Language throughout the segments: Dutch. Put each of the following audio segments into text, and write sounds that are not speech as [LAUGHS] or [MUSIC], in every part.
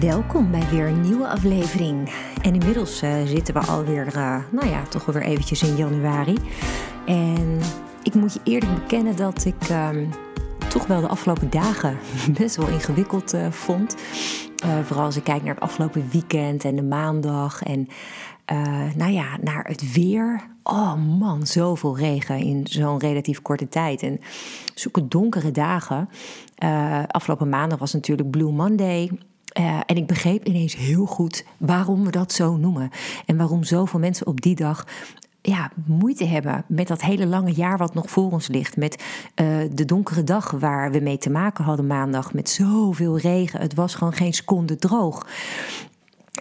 Welkom bij weer een nieuwe aflevering. En inmiddels uh, zitten we alweer, uh, nou ja, toch wel weer eventjes in januari. En ik moet je eerlijk bekennen dat ik uh, toch wel de afgelopen dagen [LAUGHS] best wel ingewikkeld uh, vond. vooral als ik kijk naar het afgelopen weekend en de maandag. En nou ja, naar het weer. Oh man, zoveel regen in zo'n relatief korte tijd. En zulke donkere dagen. afgelopen maandag was natuurlijk Blue Monday. Uh, en ik begreep ineens heel goed waarom we dat zo noemen. En waarom zoveel mensen op die dag ja, moeite hebben met dat hele lange jaar wat nog voor ons ligt. Met uh, de donkere dag waar we mee te maken hadden maandag. Met zoveel regen. Het was gewoon geen seconde droog.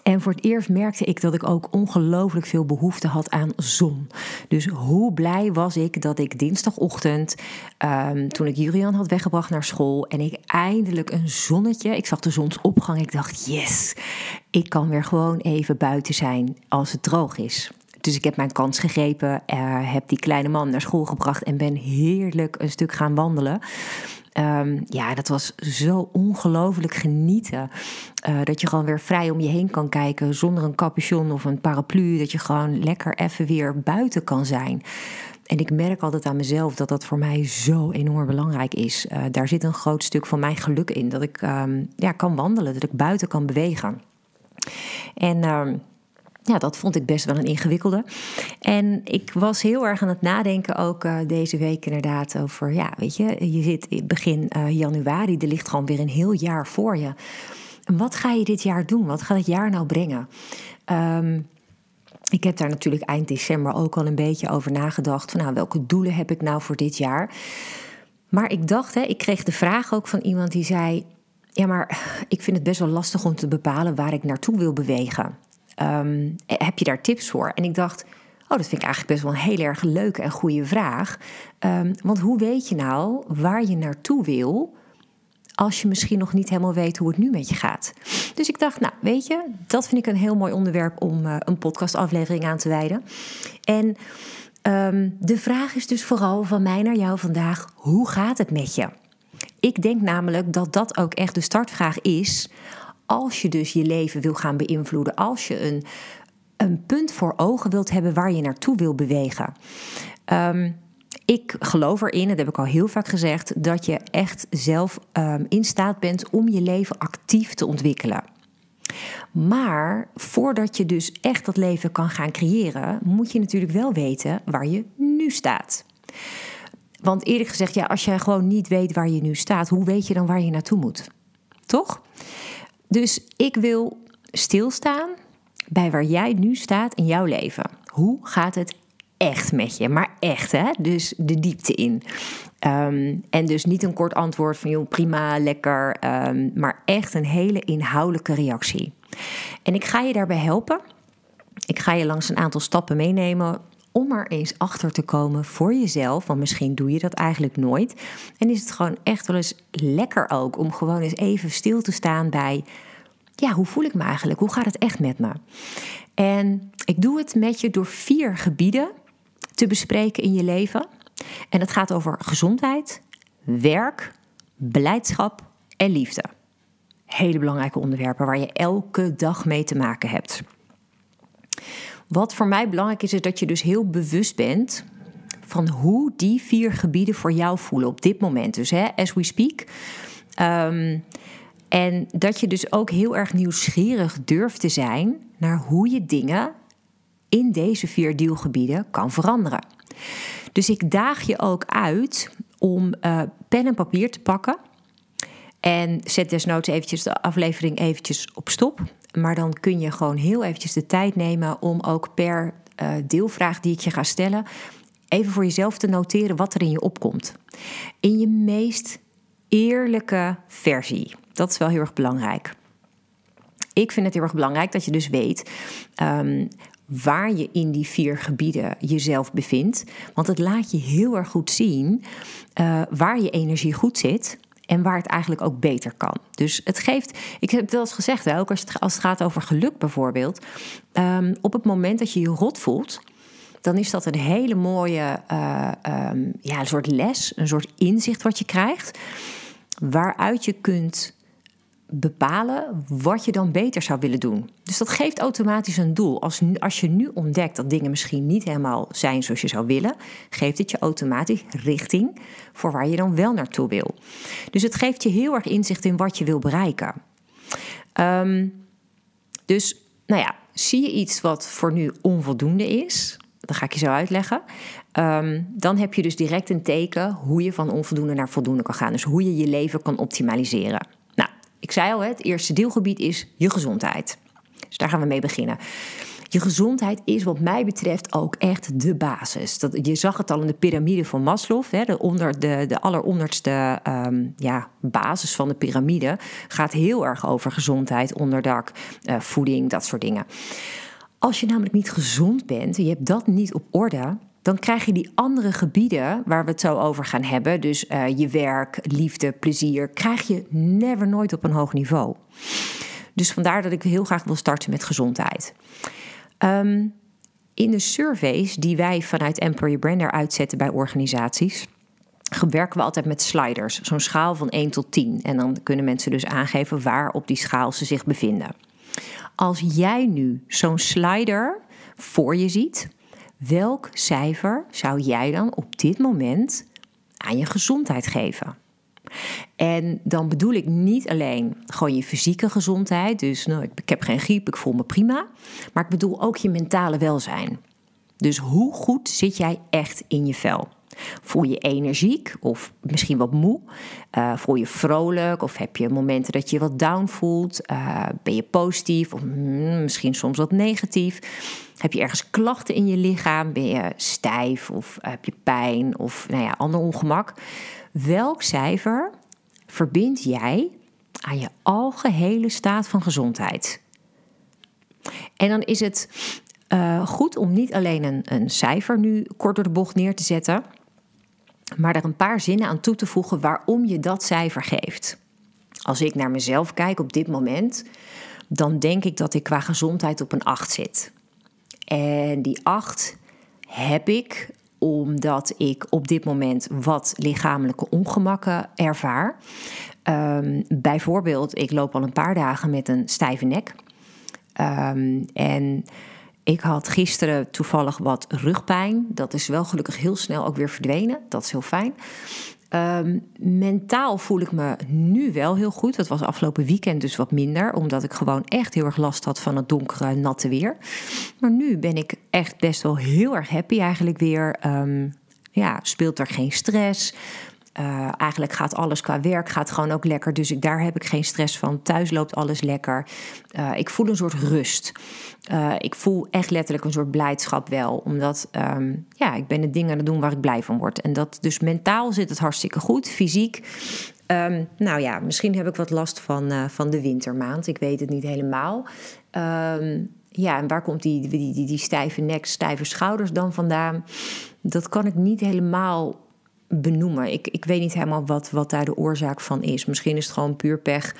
En voor het eerst merkte ik dat ik ook ongelooflijk veel behoefte had aan zon. Dus hoe blij was ik dat ik dinsdagochtend, um, toen ik Julian had weggebracht naar school en ik eindelijk een zonnetje, ik zag de zonsopgang, ik dacht yes, ik kan weer gewoon even buiten zijn als het droog is. Dus ik heb mijn kans gegrepen, uh, heb die kleine man naar school gebracht en ben heerlijk een stuk gaan wandelen. Um, ja, dat was zo ongelooflijk genieten. Uh, dat je gewoon weer vrij om je heen kan kijken zonder een capuchon of een paraplu. Dat je gewoon lekker even weer buiten kan zijn. En ik merk altijd aan mezelf dat dat voor mij zo enorm belangrijk is. Uh, daar zit een groot stuk van mijn geluk in. Dat ik um, ja, kan wandelen, dat ik buiten kan bewegen. En. Um, ja, dat vond ik best wel een ingewikkelde. En ik was heel erg aan het nadenken ook uh, deze week inderdaad over, ja, weet je, je zit begin uh, januari, er ligt gewoon weer een heel jaar voor je. Wat ga je dit jaar doen? Wat gaat het jaar nou brengen? Um, ik heb daar natuurlijk eind december ook al een beetje over nagedacht. Van nou, welke doelen heb ik nou voor dit jaar? Maar ik dacht, hè, ik kreeg de vraag ook van iemand die zei: Ja, maar ik vind het best wel lastig om te bepalen waar ik naartoe wil bewegen. Um, heb je daar tips voor? En ik dacht, oh, dat vind ik eigenlijk best wel een heel erg leuke en goede vraag. Um, want hoe weet je nou waar je naartoe wil als je misschien nog niet helemaal weet hoe het nu met je gaat? Dus ik dacht, nou, weet je, dat vind ik een heel mooi onderwerp om uh, een podcastaflevering aan te wijden. En um, de vraag is dus vooral van mij naar jou vandaag: hoe gaat het met je? Ik denk namelijk dat dat ook echt de startvraag is als je dus je leven wil gaan beïnvloeden, als je een, een punt voor ogen wilt hebben waar je naartoe wil bewegen. Um, ik geloof erin, dat heb ik al heel vaak gezegd, dat je echt zelf um, in staat bent om je leven actief te ontwikkelen. Maar voordat je dus echt dat leven kan gaan creëren, moet je natuurlijk wel weten waar je nu staat. Want eerlijk gezegd, ja, als je gewoon niet weet waar je nu staat, hoe weet je dan waar je naartoe moet? Toch? Dus ik wil stilstaan bij waar jij nu staat in jouw leven. Hoe gaat het echt met je? Maar echt, hè? Dus de diepte in. Um, en dus niet een kort antwoord van joh, prima, lekker. Um, maar echt een hele inhoudelijke reactie. En ik ga je daarbij helpen. Ik ga je langs een aantal stappen meenemen om er eens achter te komen voor jezelf. Want misschien doe je dat eigenlijk nooit. En is het gewoon echt wel eens lekker ook om gewoon eens even stil te staan bij. Ja, hoe voel ik me eigenlijk? Hoe gaat het echt met me? En ik doe het met je door vier gebieden te bespreken in je leven. En dat gaat over gezondheid, werk, beleidschap en liefde. Hele belangrijke onderwerpen waar je elke dag mee te maken hebt. Wat voor mij belangrijk is, is dat je dus heel bewust bent van hoe die vier gebieden voor jou voelen op dit moment. Dus hè, as we speak. Um, en dat je dus ook heel erg nieuwsgierig durft te zijn naar hoe je dingen in deze vier deelgebieden kan veranderen. Dus ik daag je ook uit om uh, pen en papier te pakken. En zet desnoods eventjes de aflevering eventjes op stop. Maar dan kun je gewoon heel eventjes de tijd nemen om ook per uh, deelvraag die ik je ga stellen, even voor jezelf te noteren wat er in je opkomt. In je meest eerlijke versie. Dat is wel heel erg belangrijk. Ik vind het heel erg belangrijk dat je dus weet um, waar je in die vier gebieden jezelf bevindt. Want het laat je heel erg goed zien uh, waar je energie goed zit en waar het eigenlijk ook beter kan. Dus het geeft, ik heb het wel eens gezegd, ook als het, als het gaat over geluk bijvoorbeeld. Um, op het moment dat je je rot voelt, dan is dat een hele mooie uh, um, ja, een soort les, een soort inzicht wat je krijgt. Waaruit je kunt bepalen wat je dan beter zou willen doen. Dus dat geeft automatisch een doel. Als, als je nu ontdekt dat dingen misschien niet helemaal zijn zoals je zou willen, geeft het je automatisch richting voor waar je dan wel naartoe wil. Dus het geeft je heel erg inzicht in wat je wil bereiken. Um, dus, nou ja, zie je iets wat voor nu onvoldoende is, dat ga ik je zo uitleggen. Um, dan heb je dus direct een teken hoe je van onvoldoende naar voldoende kan gaan. Dus hoe je je leven kan optimaliseren. Ik zei al, het eerste deelgebied is je gezondheid. Dus daar gaan we mee beginnen. Je gezondheid is wat mij betreft ook echt de basis. Dat, je zag het al in de piramide van Maslow, hè, de, onder, de, de alleronderste um, ja, basis van de piramide. Gaat heel erg over gezondheid, onderdak, uh, voeding, dat soort dingen. Als je namelijk niet gezond bent, je hebt dat niet op orde, dan krijg je die andere gebieden waar we het zo over gaan hebben, dus uh, je werk, liefde, plezier, krijg je never nooit op een hoog niveau. Dus vandaar dat ik heel graag wil starten met gezondheid. Um, in de surveys die wij vanuit Employer Brander uitzetten bij organisaties, werken we altijd met sliders, zo'n schaal van 1 tot 10. En dan kunnen mensen dus aangeven waar op die schaal ze zich bevinden. Als jij nu zo'n slider voor je ziet, Welk cijfer zou jij dan op dit moment aan je gezondheid geven? En dan bedoel ik niet alleen gewoon je fysieke gezondheid, dus nou, ik, heb geen griep, ik voel me prima, maar ik bedoel ook je mentale welzijn. Dus hoe goed zit jij echt in je vel? Voel je energiek of misschien wat moe? Uh, voel je vrolijk of heb je momenten dat je wat down voelt? Uh, ben je positief of mm, misschien soms wat negatief? Heb je ergens klachten in je lichaam? Ben je stijf of heb je pijn of nou ja, ander ongemak? Welk cijfer verbind jij aan je algehele staat van gezondheid? En dan is het uh, goed om niet alleen een, een cijfer nu kort door de bocht neer te zetten, maar er een paar zinnen aan toe te voegen waarom je dat cijfer geeft. Als ik naar mezelf kijk op dit moment, dan denk ik dat ik qua gezondheid op een 8 zit. En die 8 heb ik omdat ik op dit moment wat lichamelijke ongemakken ervaar. Um, bijvoorbeeld, ik loop al een paar dagen met een stijve nek. Um, en ik had gisteren toevallig wat rugpijn. Dat is wel gelukkig heel snel ook weer verdwenen. Dat is heel fijn. Um, mentaal voel ik me nu wel heel goed. Dat was afgelopen weekend dus wat minder, omdat ik gewoon echt heel erg last had van het donkere, natte weer. Maar nu ben ik echt best wel heel erg happy eigenlijk weer. Um, ja, speelt er geen stress. Uh, eigenlijk gaat alles qua werk gaat gewoon ook lekker. Dus ik, daar heb ik geen stress van. Thuis loopt alles lekker. Uh, ik voel een soort rust. Uh, ik voel echt letterlijk een soort blijdschap wel. Omdat um, ja, ik ben de dingen aan het doen waar ik blij van word. En dat dus mentaal zit het hartstikke goed. Fysiek. Um, nou ja, misschien heb ik wat last van, van de wintermaand. Ik weet het niet helemaal. Um, ja, en waar komt die, die, die stijve nek, stijve schouders dan vandaan? Dat kan ik niet helemaal benoemen. Ik, ik weet niet helemaal wat, wat daar de oorzaak van is. Misschien is het gewoon puur pech.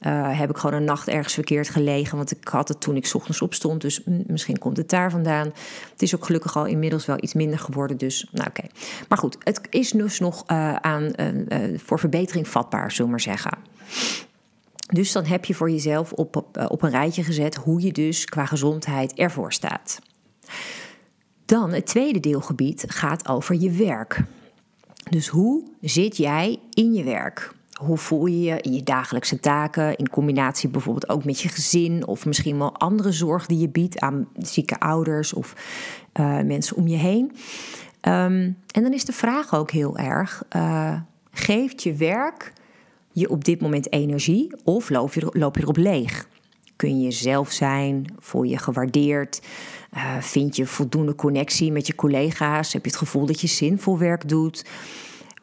Uh, heb ik gewoon een nacht ergens verkeerd gelegen. Want ik had het toen ik ochtends opstond. Dus misschien komt het daar vandaan. Het is ook gelukkig al inmiddels wel iets minder geworden. Dus nou oké. Maar goed, het is dus nog uh, aan, uh, voor verbetering vatbaar, zullen we maar zeggen. Dus dan heb je voor jezelf op, op een rijtje gezet hoe je dus qua gezondheid ervoor staat. Dan het tweede deelgebied gaat over je werk. Dus hoe zit jij in je werk? Hoe voel je je in je dagelijkse taken, in combinatie bijvoorbeeld ook met je gezin of misschien wel andere zorg die je biedt aan zieke ouders of uh, mensen om je heen? Um, en dan is de vraag ook heel erg: uh, geeft je werk je op dit moment energie of loop je, loop je erop leeg? Kun je jezelf zijn? Voel je gewaardeerd? Uh, vind je voldoende connectie met je collega's? Heb je het gevoel dat je zinvol werk doet?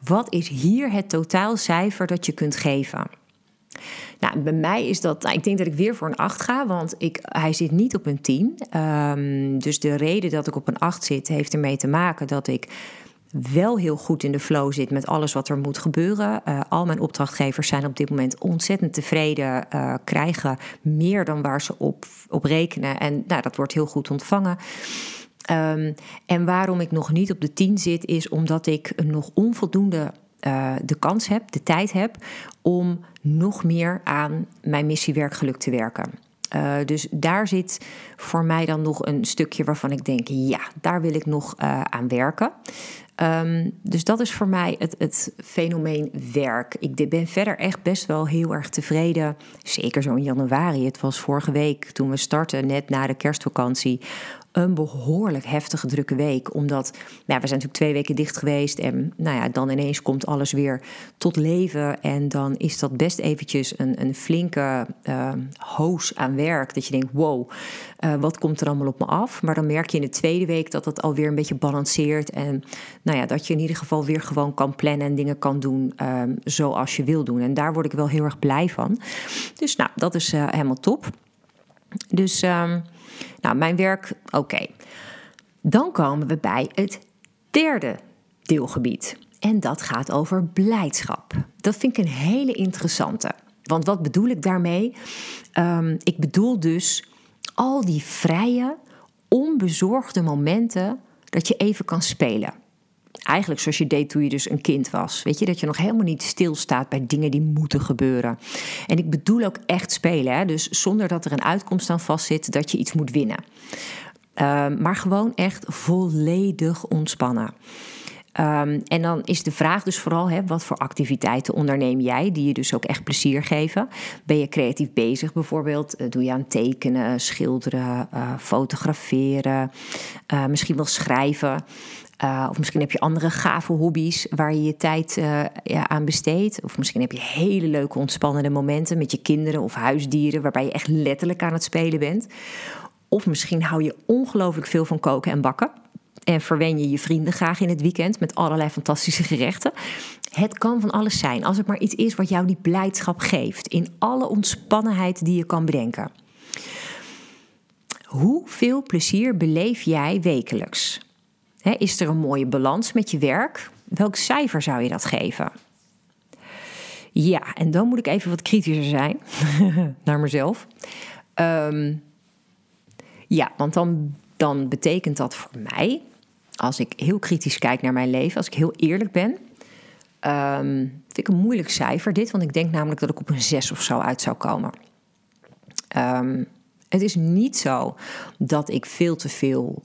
Wat is hier het totaalcijfer dat je kunt geven? Nou, bij mij is dat, nou, ik denk dat ik weer voor een 8 ga, want ik, hij zit niet op een 10. Ehm, dus de reden dat ik op een 8 zit, heeft ermee te maken dat ik wel heel goed in de flow zit met alles wat er moet gebeuren. Uh, al mijn opdrachtgevers zijn op dit moment ontzettend tevreden, uh, krijgen meer dan waar ze op, op rekenen. En nou, dat wordt heel goed ontvangen. Um, en waarom ik nog niet op de 10 zit, is omdat ik nog onvoldoende uh, de kans heb, de tijd heb om nog meer aan mijn missiewerkgeluk te werken. Dus daar zit voor mij dan nog een stukje waarvan ik denk: ja, daar wil ik nog aan werken. Um, dus dat is voor mij het, het fenomeen werk. Ik ben verder echt best wel heel erg tevreden. Zeker zo in januari. Het was vorige week toen we startten, net na de kerstvakantie een behoorlijk heftige drukke week. Omdat nou, we zijn natuurlijk twee weken dicht geweest. En nou ja, dan ineens komt alles weer tot leven. En dan is dat best eventjes een, een flinke uh, hoos aan werk. Dat je denkt, wow, uh, wat komt er allemaal op me af? Maar dan merk je in de tweede week dat het alweer een beetje balanceert. En nou ja, dat je in ieder geval weer gewoon kan plannen en dingen kan doen um, zoals je wil doen. En daar word ik wel heel erg blij van. Dus nou, dat is uh, helemaal top. Dus... Um, nou, mijn werk, oké. Dan komen we bij het derde deelgebied. En dat gaat over blijdschap. Dat vind ik een hele interessante. Want wat bedoel ik daarmee? Um, ik bedoel dus al die vrije, onbezorgde momenten dat je even kan spelen. Eigenlijk zoals je deed toen je dus een kind was. Weet je, dat je nog helemaal niet stilstaat bij dingen die moeten gebeuren. En ik bedoel ook echt spelen. Hè? Dus zonder dat er een uitkomst aan vastzit dat je iets moet winnen. Uh, maar gewoon echt volledig ontspannen. Um, en dan is de vraag dus vooral, hè, wat voor activiteiten onderneem jij die je dus ook echt plezier geven? Ben je creatief bezig bijvoorbeeld? Uh, doe je aan tekenen, schilderen, uh, fotograferen, uh, misschien wel schrijven? Uh, of misschien heb je andere gave hobby's waar je je tijd uh, ja, aan besteedt. Of misschien heb je hele leuke ontspannende momenten met je kinderen of huisdieren, waarbij je echt letterlijk aan het spelen bent. Of misschien hou je ongelooflijk veel van koken en bakken. En verwen je je vrienden graag in het weekend met allerlei fantastische gerechten. Het kan van alles zijn, als het maar iets is wat jou die blijdschap geeft. In alle ontspannenheid die je kan bedenken. Hoeveel plezier beleef jij wekelijks? Is er een mooie balans met je werk? Welk cijfer zou je dat geven? Ja, en dan moet ik even wat kritischer zijn [LAUGHS] naar mezelf. Um, ja, want dan, dan betekent dat voor mij, als ik heel kritisch kijk naar mijn leven, als ik heel eerlijk ben, um, vind ik een moeilijk cijfer dit, want ik denk namelijk dat ik op een 6 of zo uit zou komen. Um, het is niet zo dat ik veel te veel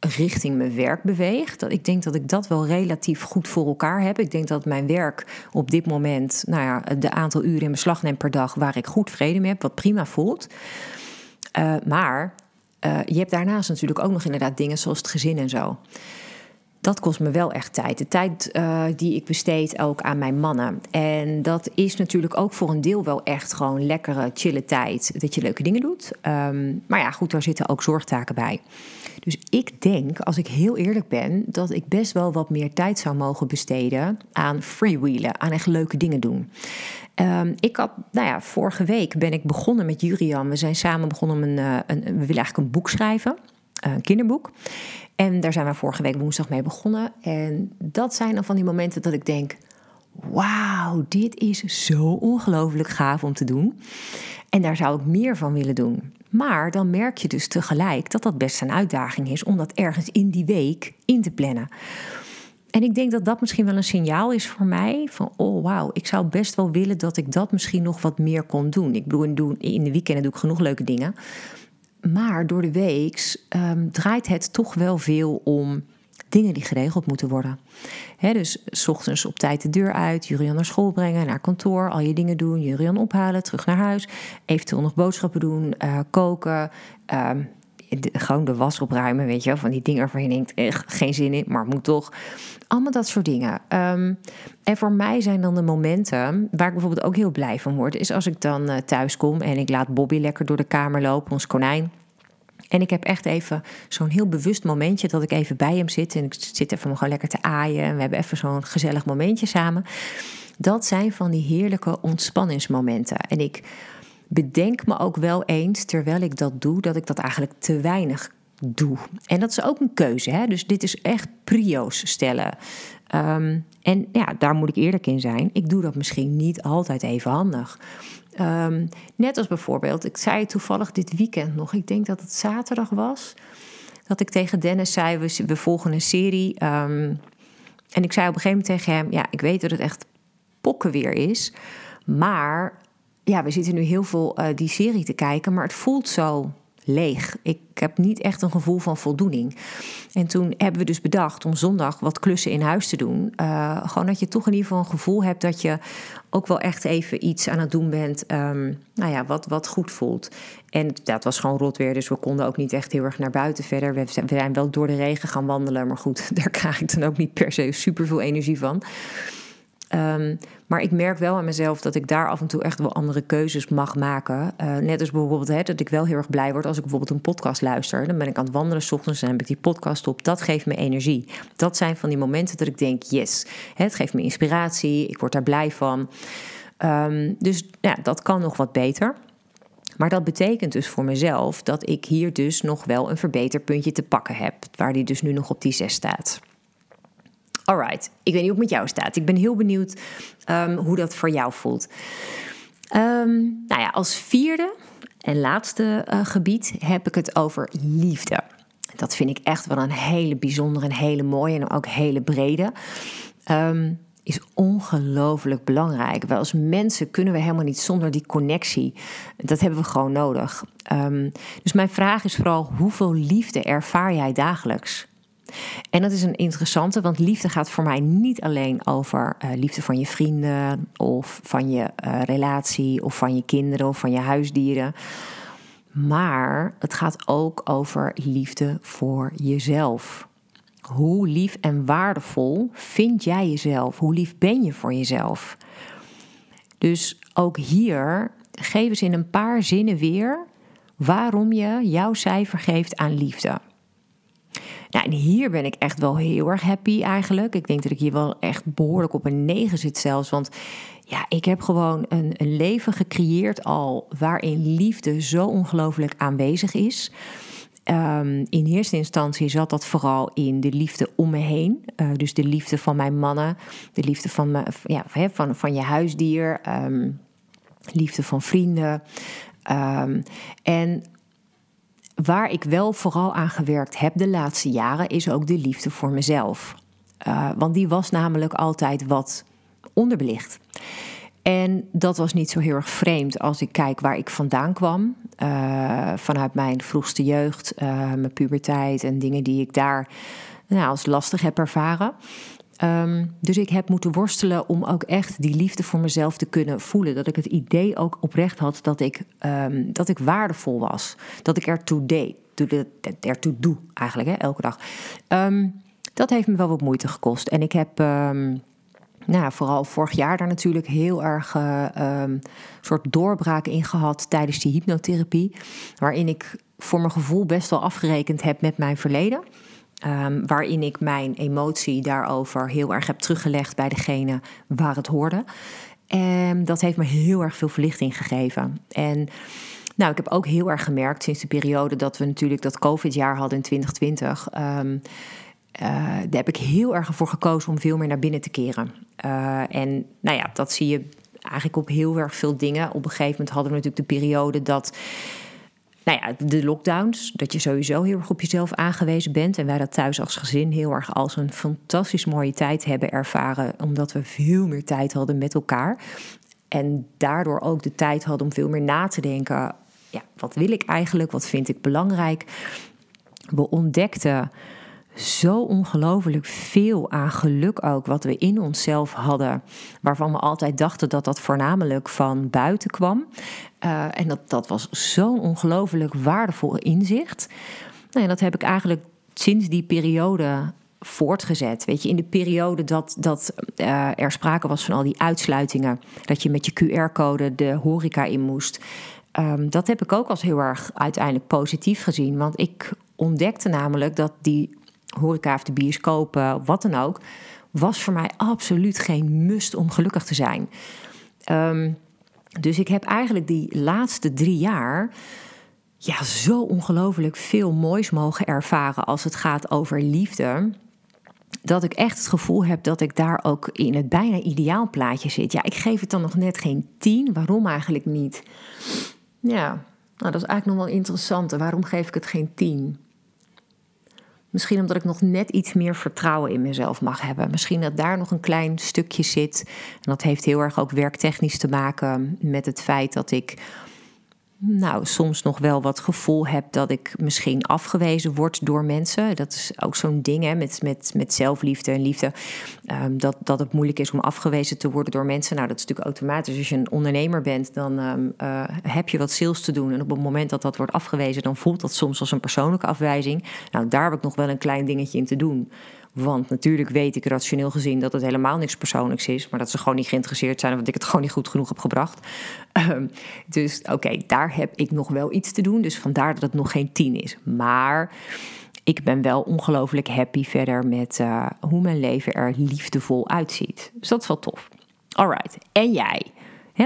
richting mijn werk beweeg. Dat ik denk dat ik dat wel relatief goed voor elkaar heb. Ik denk dat mijn werk op dit moment, nou ja, de aantal uren in beslag neemt per dag waar ik goed vrede mee heb, wat prima voelt. Uh, maar uh, je hebt daarnaast natuurlijk ook nog inderdaad dingen zoals het gezin en zo. Dat kost me wel echt tijd. De tijd uh, die ik besteed ook aan mijn mannen. En dat is natuurlijk ook voor een deel wel echt gewoon lekkere, chille tijd. Dat je leuke dingen doet. Um, maar ja, goed, daar zitten ook zorgtaken bij. Dus ik denk, als ik heel eerlijk ben, dat ik best wel wat meer tijd zou mogen besteden aan freewheelen, aan echt leuke dingen doen. Um, ik had, nou ja, vorige week ben ik begonnen met Jurian. We zijn samen begonnen om een, eh, een, we willen eigenlijk een boek schrijven, eh, een kinderboek. En daar zijn we vorige week woensdag mee begonnen. En dat zijn dan van die momenten dat ik denk: wauw, dit is zo ongelooflijk gaaf om te doen. En daar zou ik meer van willen doen. Maar dan merk je dus tegelijk dat dat best een uitdaging is om dat ergens in die week in te plannen. En ik denk dat dat misschien wel een signaal is voor mij van, oh wauw, ik zou best wel willen dat ik dat misschien nog wat meer kon doen. Ik bedoel, in de weekenden doe ik genoeg leuke dingen. Maar door de week um, draait het toch wel veel om dingen die geregeld moeten worden. Dus s ochtends op tijd de deur uit, Jurian naar school brengen, naar kantoor, al je dingen doen, Jurian ophalen, terug naar huis, eventueel nog boodschappen doen, uh, koken. De, gewoon de was opruimen, weet je wel, van die dingen waarvan je denkt, echt geen zin in, maar moet toch. Allemaal dat soort dingen. Um, en voor mij zijn dan de momenten waar ik bijvoorbeeld ook heel blij van word, is als ik dan uh, thuis kom en ik laat Bobby lekker door de kamer lopen, ons konijn. En ik heb echt even zo'n heel bewust momentje dat ik even bij hem zit. En ik zit even gewoon lekker te aaien. En we hebben even zo'n gezellig momentje samen. Dat zijn van die heerlijke ontspanningsmomenten. En ik bedenk me ook wel eens, terwijl ik dat doe, dat ik dat eigenlijk te weinig doe. En dat is ook een keuze. Hè? Dus dit is echt prio's stellen. Ehm, en ja, daar moet ik eerlijk in zijn. Ik doe dat misschien niet altijd even handig. Ehm, net als bijvoorbeeld, ik zei toevallig dit weekend nog, ik denk dat het zaterdag was, dat ik tegen Dennis zei: We, we volgen een serie. Ehm, en ik zei op een gegeven moment tegen hem: Ja, ik weet dat het echt pokken weer is. Maar ja, we zitten nu heel veel uh, die serie te kijken, maar het voelt zo leeg. Ik heb niet echt een gevoel van voldoening. En toen hebben we dus bedacht om zondag wat klussen in huis te doen. Uh, gewoon dat je toch in ieder geval een gevoel hebt dat je ook wel echt even iets aan het doen bent. Um, nou ja, wat, wat goed voelt. En het was gewoon rot weer, dus we konden ook niet echt heel erg naar buiten verder. We zijn wel door de regen gaan wandelen, maar goed, [LAUGHS] daar krijg ik dan ook niet per se super veel energie van. Um, maar ik merk wel aan mezelf dat ik daar af en toe echt wel andere keuzes mag maken. Uh, net als bijvoorbeeld hè, dat ik wel heel erg blij word als ik bijvoorbeeld een podcast luister. Dan ben ik aan het wandelen s ochtends en heb ik die podcast op. Dat geeft me energie. Dat zijn van die momenten dat ik denk, yes, het geeft me inspiratie. Ik word daar blij van. Um, dus ja, dat kan nog wat beter. Maar dat betekent dus voor mezelf dat ik hier dus nog wel een verbeterpuntje te pakken heb. Waar die dus nu nog op die 6 staat. Alright, ik weet niet hoe het met jou staat. Ik ben heel benieuwd um, hoe dat voor jou voelt. Um, nou ja, als vierde en laatste uh, gebied heb ik het over liefde. Dat vind ik echt wel een hele bijzondere en hele mooie en ook hele brede. Um, is ongelooflijk belangrijk. Wij als mensen kunnen we helemaal niet zonder die connectie. Dat hebben we gewoon nodig. Dus mijn vraag is vooral: hoeveel liefde ervaar jij dagelijks? En dat is een interessante, want liefde gaat voor mij niet alleen over uh, liefde van je vrienden of van je uh, relatie of van je kinderen of van je huisdieren. Maar het gaat ook over liefde voor jezelf. Hoe lief en waardevol vind jij jezelf? Hoe lief ben je voor jezelf? Dus ook hier geef eens in een paar zinnen weer waarom je jouw cijfer geeft aan liefde. Nou, en hier ben ik echt wel heel erg happy eigenlijk. Ik denk dat ik hier wel echt behoorlijk op een 9 zit zelfs. Want ja, ik heb gewoon een, leven gecreëerd al waarin liefde zo ongelooflijk aanwezig is. Um, in eerste instantie zat dat vooral in de liefde om me heen. Uh, dus de liefde van mijn mannen, de liefde van, me, ja, van, van je huisdier, um, liefde van vrienden. Um, en waar ik wel vooral aan gewerkt heb de laatste jaren, is ook de liefde voor mezelf. Uh, want die was namelijk altijd wat onderbelicht. En dat was niet zo heel erg vreemd als ik kijk waar ik vandaan kwam. Uh, vanuit mijn vroegste jeugd, uh, mijn puberteit en dingen die ik daar nou, als lastig heb ervaren. Um, dus ik heb moeten worstelen om ook echt die liefde voor mezelf te kunnen voelen. Dat ik het idee ook oprecht had dat ik, um, dat ik waardevol was. Dat ik ertoe deed. Ertoe doe eigenlijk, hè, elke dag. Um, dat heeft me wel wat moeite gekost. En ik heb nou, vooral vorig jaar daar natuurlijk heel erg uh, soort doorbraak in gehad tijdens die hypnotherapie. Waarin ik voor mijn gevoel best wel afgerekend heb met mijn verleden. Um, waarin ik mijn emotie daarover heel erg heb teruggelegd bij degene waar het hoorde. En dat heeft me heel erg veel verlichting gegeven. En nou, ik heb ook heel erg gemerkt sinds de periode dat we natuurlijk dat COVID-jaar hadden in 2020. Um, uh, daar heb ik heel erg voor gekozen om veel meer naar binnen te keren. Uh, en nou ja, dat zie je eigenlijk op heel erg veel dingen. Op een gegeven moment hadden we natuurlijk de periode dat nou ja, de lockdowns, dat je sowieso heel erg op jezelf aangewezen bent. En wij dat thuis als gezin heel erg als een fantastisch mooie tijd hebben ervaren, omdat we veel meer tijd hadden met elkaar. En daardoor ook de tijd hadden om veel meer na te denken. Ja, wat wil ik eigenlijk? Wat vind ik belangrijk? We ontdekten zo ongelooflijk veel aan geluk ook, wat we in onszelf hadden, waarvan we altijd dachten dat dat voornamelijk van buiten kwam. Uh, en dat, dat was zo'n ongelooflijk waardevol inzicht. Nou, en dat heb ik eigenlijk sinds die periode voortgezet. Weet je, in de periode dat, dat uh, er sprake was van al die uitsluitingen, dat je met je QR-code de horeca in moest. Um, dat heb ik ook als heel erg uiteindelijk positief gezien. Want ik ontdekte namelijk dat die horeca of de bioscopen, wat dan ook, was voor mij absoluut geen must om gelukkig te zijn. Um, dus ik heb eigenlijk die laatste drie jaar ja, zo ongelooflijk veel moois mogen ervaren als het gaat over liefde. Dat ik echt het gevoel heb dat ik daar ook in het bijna ideaal plaatje zit. Ja, ik geef het dan nog net geen tien. Waarom eigenlijk niet? Ja, nou, dat is eigenlijk nog wel interessant. Waarom geef ik het geen tien? Misschien omdat ik nog net iets meer vertrouwen in mezelf mag hebben. Misschien dat daar nog een klein stukje zit. En dat heeft heel erg ook werktechnisch te maken met het feit dat ik nou, soms nog wel wat gevoel heb dat ik misschien afgewezen word door mensen. Dat is ook zo'n ding hè, met, met, met zelfliefde en liefde. Ehm, dat, dat het moeilijk is om afgewezen te worden door mensen. Nou, dat is natuurlijk automatisch. Als je een ondernemer bent, dan ehm, eh, heb je wat sales te doen. En op het moment dat dat wordt afgewezen, dan voelt dat soms als een persoonlijke afwijzing. Nou, daar heb ik nog wel een klein dingetje in te doen. Want natuurlijk weet ik rationeel gezien dat het helemaal niks persoonlijks is. Maar dat ze gewoon niet geïnteresseerd zijn. Dat ik het [LAUGHS] gewoon niet goed genoeg heb gebracht. Ehm, dus oké, daar heb ik nog wel iets te doen. Dus vandaar dat het nog geen tien is. Maar ik ben wel ongelooflijk happy verder met uh, hoe mijn leven er liefdevol uitziet. Dus dat is wel tof. Alright, en jij?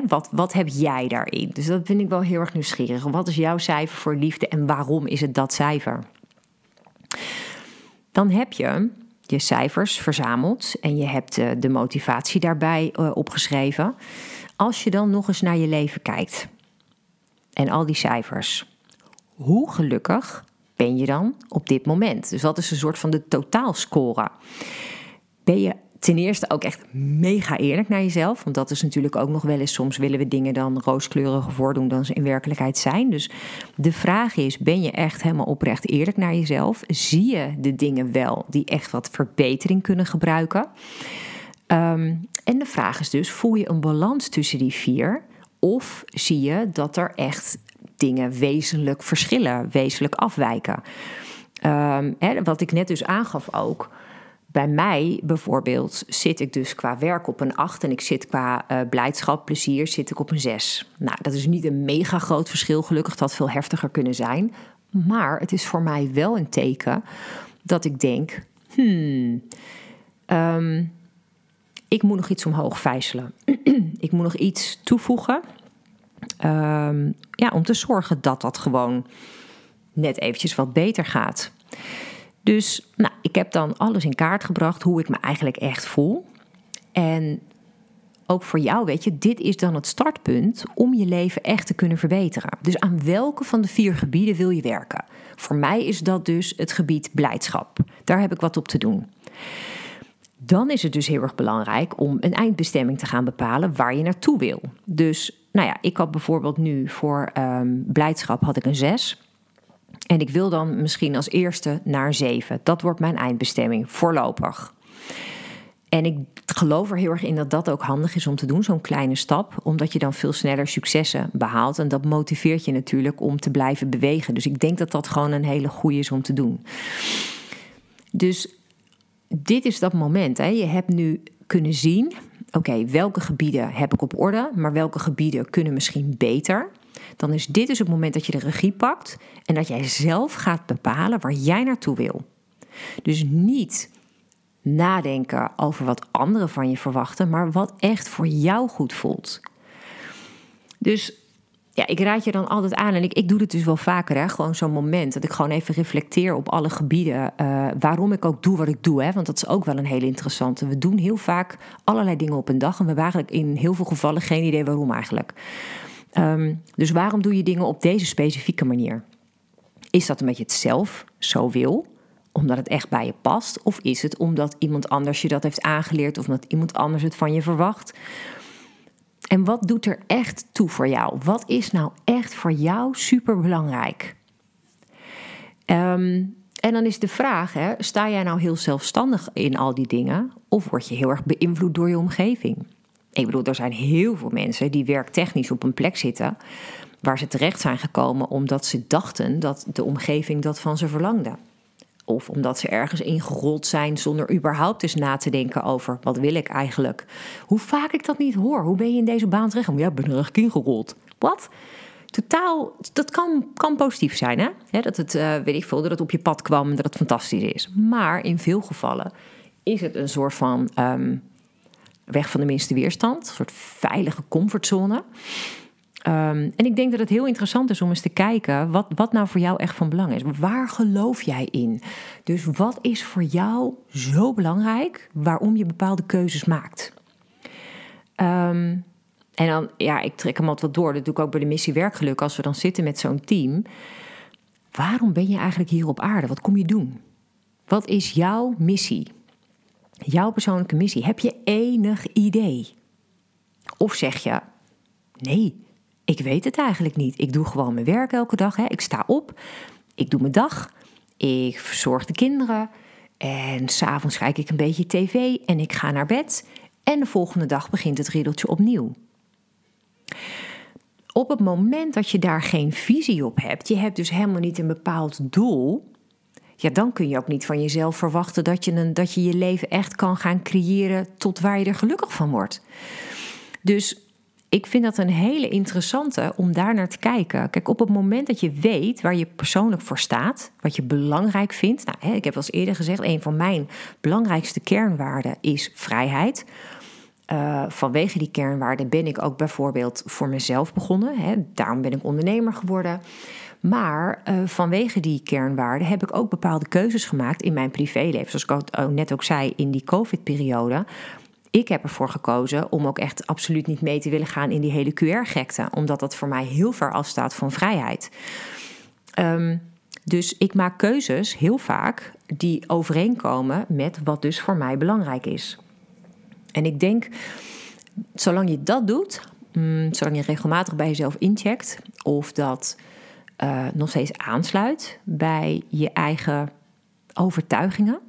wat, wat heb jij daarin? Dus dat vind ik wel heel erg nieuwsgierig. Wat is jouw cijfer voor liefde en waarom is het dat cijfer? Dan heb je je cijfers verzameld en je hebt uh, de motivatie daarbij uh, opgeschreven. Als je dan nog eens naar je leven kijkt en al die cijfers, hoe gelukkig ben je dan op dit moment? Dus wat is een soort van de totaalscore? Ben je ten eerste ook echt mega eerlijk naar jezelf. Want dat is natuurlijk ook nog wel eens. Soms willen we dingen dan rooskleuriger voordoen dan ze in werkelijkheid zijn. Dus de vraag is: ben je echt helemaal oprecht eerlijk naar jezelf? Zie je de dingen wel die echt wat verbetering kunnen gebruiken? Um, en de vraag is dus: voel je een balans tussen die vier? Of zie je dat er echt dingen wezenlijk verschillen, wezenlijk afwijken? Um, hè, wat ik net dus aangaf ook. Bij mij bijvoorbeeld zit ik dus qua werk op een 8 en ik zit qua uh, blijdschap, plezier, zit ik op een 6. Nou, dat is niet een mega groot verschil, gelukkig dat veel heftiger kunnen zijn. Maar het is voor mij wel een teken dat ik denk, hmm, um, ik moet nog iets omhoog vijzelen. [CLEARS THROAT] ik moet nog iets toevoegen. Um, ja, om te zorgen dat dat gewoon net eventjes wat beter gaat. Dus nou, ik heb dan alles in kaart gebracht hoe ik me eigenlijk echt voel. En ook voor jou, weet je, dit is dan het startpunt om je leven echt te kunnen verbeteren. Dus aan welke van de vier gebieden wil je werken? Voor mij is dat dus het gebied blijdschap. Daar heb ik wat op te doen. Dan is het dus heel erg belangrijk om een eindbestemming te gaan bepalen waar je naartoe wil. Dus, nou ja, ik had bijvoorbeeld nu voor um, blijdschap had ik een 6. En ik wil dan misschien als eerste naar 7. Dat wordt mijn eindbestemming, voorlopig. En ik geloof er heel erg in dat dat ook handig is om te doen, zo'n kleine stap, omdat je dan veel sneller successen behaalt. En dat motiveert je natuurlijk om te blijven bewegen. Dus ik denk dat dat gewoon een hele goede is om te doen. Dus dit is dat moment. Hè. Je hebt nu kunnen zien, oké, welke gebieden heb ik op orde, maar welke gebieden kunnen misschien beter dan is dit dus het moment dat je de regie pakt en dat jij zelf gaat bepalen waar jij naartoe wil. Dus niet nadenken over wat anderen van je verwachten, maar wat echt voor jou goed voelt. Dus ja, ik raad je dan altijd aan, en ik, ik doe het dus wel vaker, hè, gewoon zo'n moment dat ik gewoon even reflecteer op alle gebieden, uh, waarom ik ook doe wat ik doe, hè, want dat is ook wel een hele interessante. We doen heel vaak allerlei dingen op een dag en we hebben eigenlijk in heel veel gevallen geen idee waarom eigenlijk. Um, dus waarom doe je dingen op deze specifieke manier? Is dat omdat je het zelf zo wil, omdat het echt bij je past? Of is het omdat iemand anders je dat heeft aangeleerd of omdat iemand anders het van je verwacht? En wat doet er echt toe voor jou? Wat is nou echt voor jou super belangrijk? Um, en dan is de vraag: hè, sta jij nou heel zelfstandig in al die dingen? Of word je heel erg beïnvloed door je omgeving? Ik bedoel, er zijn heel veel mensen die werktechnisch op een plek zitten waar ze terecht zijn gekomen omdat ze dachten dat de omgeving dat van ze verlangde. Of omdat ze ergens ingerold zijn zonder überhaupt eens na te denken over wat wil ik eigenlijk. Hoe vaak ik dat niet hoor. Hoe ben je in deze baan terecht? Ja, ik ben er eigenlijk ingerold. Wat? Totaal, dat kan, kan positief zijn, hè? dat het, uh, weet ik veel, dat het op je pad kwam en dat het fantastisch is. Maar in veel gevallen is het een soort van ehm, weg van de minste weerstand, een soort veilige comfortzone. Ehm, en ik denk dat het heel interessant is om eens te kijken wat, wat nou voor jou echt van belang is. Waar geloof jij in? Dus wat is voor jou zo belangrijk waarom je bepaalde keuzes maakt? Ehm, en dan, ja, ik trek hem altijd wat door. Dat doe ik ook bij de missie Werkgeluk. Als we dan zitten met zo'n team. Waarom ben je eigenlijk hier op aarde? Wat kom je doen? Wat is jouw missie? Jouw persoonlijke missie. Heb je enig idee? Of zeg je: nee, ik weet het eigenlijk niet. Ik doe gewoon mijn werk elke dag. Hè. Ik sta op, ik doe mijn dag, ik verzorg de kinderen. En s'avonds kijk ik een beetje tv en ik ga naar bed. En de volgende dag begint het riddeltje opnieuw. Op het moment dat je daar geen visie op hebt, je hebt dus helemaal niet een bepaald doel, ja, dan kun je ook niet van jezelf verwachten dat je, een, dat je je leven echt kan gaan creëren tot waar je er gelukkig van wordt. Dus ik vind dat een hele interessante om daar naar te kijken. Kijk, op het moment dat je weet waar je persoonlijk voor staat, wat je belangrijk vindt. Nou, ik heb al eerder gezegd, een van mijn belangrijkste kernwaarden is vrijheid. Uh, vanwege die kernwaarden ben ik ook bijvoorbeeld voor mezelf begonnen. Hè. Daarom ben ik ondernemer geworden. Maar uh, vanwege die kernwaarden heb ik ook bepaalde keuzes gemaakt in mijn privéleven. Zoals ik ook net ook zei in die COVID-periode ik heb ervoor gekozen om ook echt absoluut niet mee te willen gaan in die hele QR-gekte, omdat dat voor mij heel ver afstaat van vrijheid. Um, dus ik maak keuzes heel vaak die overeenkomen met wat dus voor mij belangrijk is. En ik denk, zolang je dat doet, mm, zolang je regelmatig bij jezelf incheckt of dat uh, nog steeds aansluit bij je eigen overtuigingen,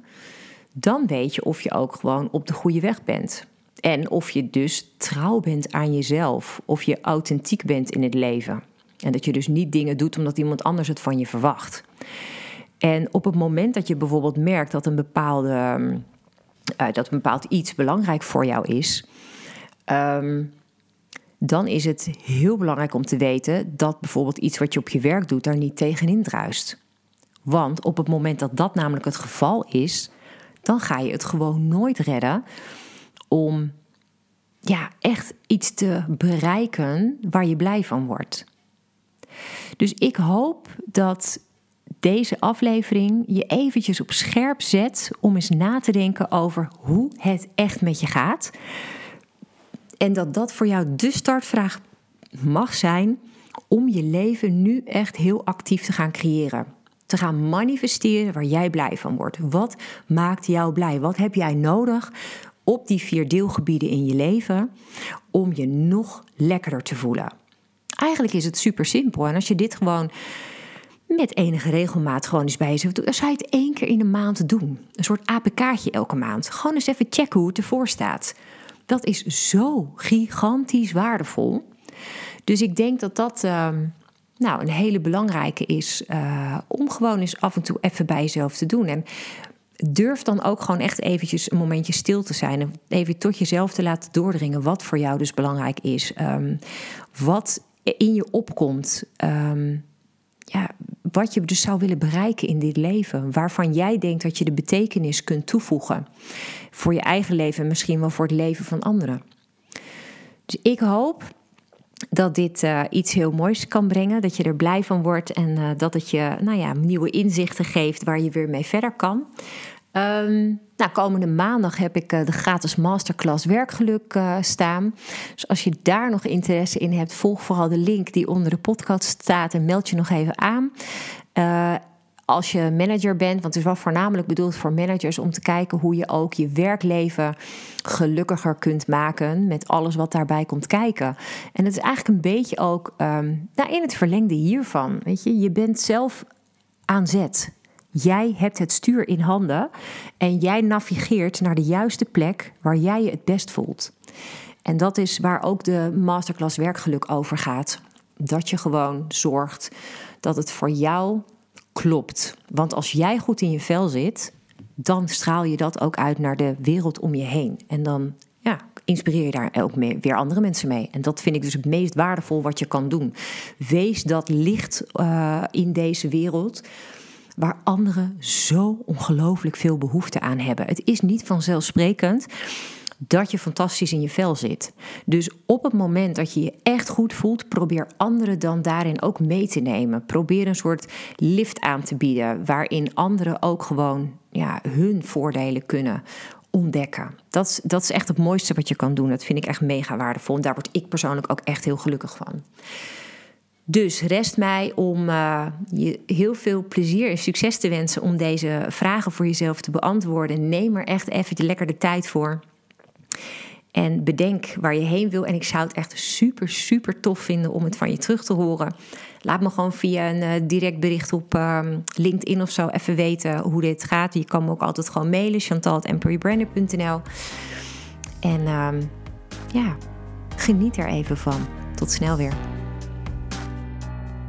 dan weet je of je ook gewoon op de goede weg bent. En of je dus trouw bent aan jezelf, of je authentiek bent in het leven. En dat je dus niet dingen doet omdat iemand anders het van je verwacht. En op het moment dat je bijvoorbeeld merkt dat een, bepaalde, uh, dat een bepaald iets belangrijk voor jou is, um, dan is het heel belangrijk om te weten dat bijvoorbeeld iets wat je op je werk doet daar niet tegenin druist. Want op het moment dat dat namelijk het geval is, dan ga je het gewoon nooit redden om ja, echt iets te bereiken waar je blij van wordt. Dus ik hoop dat deze aflevering je eventjes op scherp zet om eens na te denken over hoe het echt met je gaat. En dat dat voor jou de startvraag mag zijn om je leven nu echt heel actief te gaan creëren te gaan manifesteren waar jij blij van wordt. Wat maakt jou blij? Wat heb jij nodig op die vier deelgebieden in je leven om je nog lekkerder te voelen? Eigenlijk is het super simpel. En als je dit gewoon met enige regelmaat gewoon eens bij jezelf doet, dan zou je het één keer in de maand doen. Een soort APK'tje elke maand. Gewoon eens even checken hoe het ervoor staat. Dat is zo gigantisch waardevol. Dus ik denk dat dat. Ehm, nou, een hele belangrijke is uh, om gewoon eens af en toe even bij jezelf te doen. En durf dan ook gewoon echt eventjes een momentje stil te zijn. En even tot jezelf te laten doordringen wat voor jou dus belangrijk is. Um, wat in je opkomt. Um, ja, wat je dus zou willen bereiken in dit leven. Waarvan jij denkt dat je de betekenis kunt toevoegen. Voor je eigen leven en misschien wel voor het leven van anderen. Dus ik hoop dat dit uh, iets heel moois kan brengen. Dat je er blij van wordt en uh, dat het je nou ja, nieuwe inzichten geeft waar je weer mee verder kan. Um, nou, komende maandag heb ik uh, de gratis masterclass werkgeluk staan. Dus als je daar nog interesse in hebt, volg vooral de link die onder de podcast staat en meld je nog even aan als je manager bent, want het is wel voornamelijk bedoeld voor managers om te kijken hoe je ook je werkleven gelukkiger kunt maken met alles wat daarbij komt kijken. En het is eigenlijk een beetje ook um, nou, in het verlengde hiervan. Weet je, je bent zelf aan zet. Jij hebt het stuur in handen en jij navigeert naar de juiste plek waar jij je het best voelt. En dat is waar ook de masterclass werkgeluk over gaat. Dat je gewoon zorgt dat het voor jou klopt. Want als jij goed in je vel zit, dan straal je dat ook uit naar de wereld om je heen. En dan ja, inspireer je daar ook mee, weer andere mensen mee. En dat vind ik dus het meest waardevol wat je kan doen. Wees dat licht uh, in deze wereld. Waar anderen zo ongelooflijk veel behoefte aan hebben. Het is niet vanzelfsprekend dat je fantastisch in je vel zit. Dus op het moment dat je je echt goed voelt, probeer anderen dan daarin ook mee te nemen. Probeer een soort lift aan te bieden waarin anderen ook gewoon ja, hun voordelen kunnen ontdekken. Dat, dat is echt het mooiste wat je kan doen. Dat vind ik echt mega waardevol. En daar word ik persoonlijk ook echt heel gelukkig van. Dus rest mij om uh, je heel veel plezier en succes te wensen om deze vragen voor jezelf te beantwoorden. Neem er echt even lekker de tijd voor. En bedenk waar je heen wil. En ik zou het echt super, super tof vinden om het van je terug te horen. Laat me gewoon via een uh, direct bericht op uh, LinkedIn of zo even weten hoe dit gaat. Je kan me ook altijd gewoon mailen, chantal.emperybrander.nl En uh, ja, geniet er even van. Tot snel weer.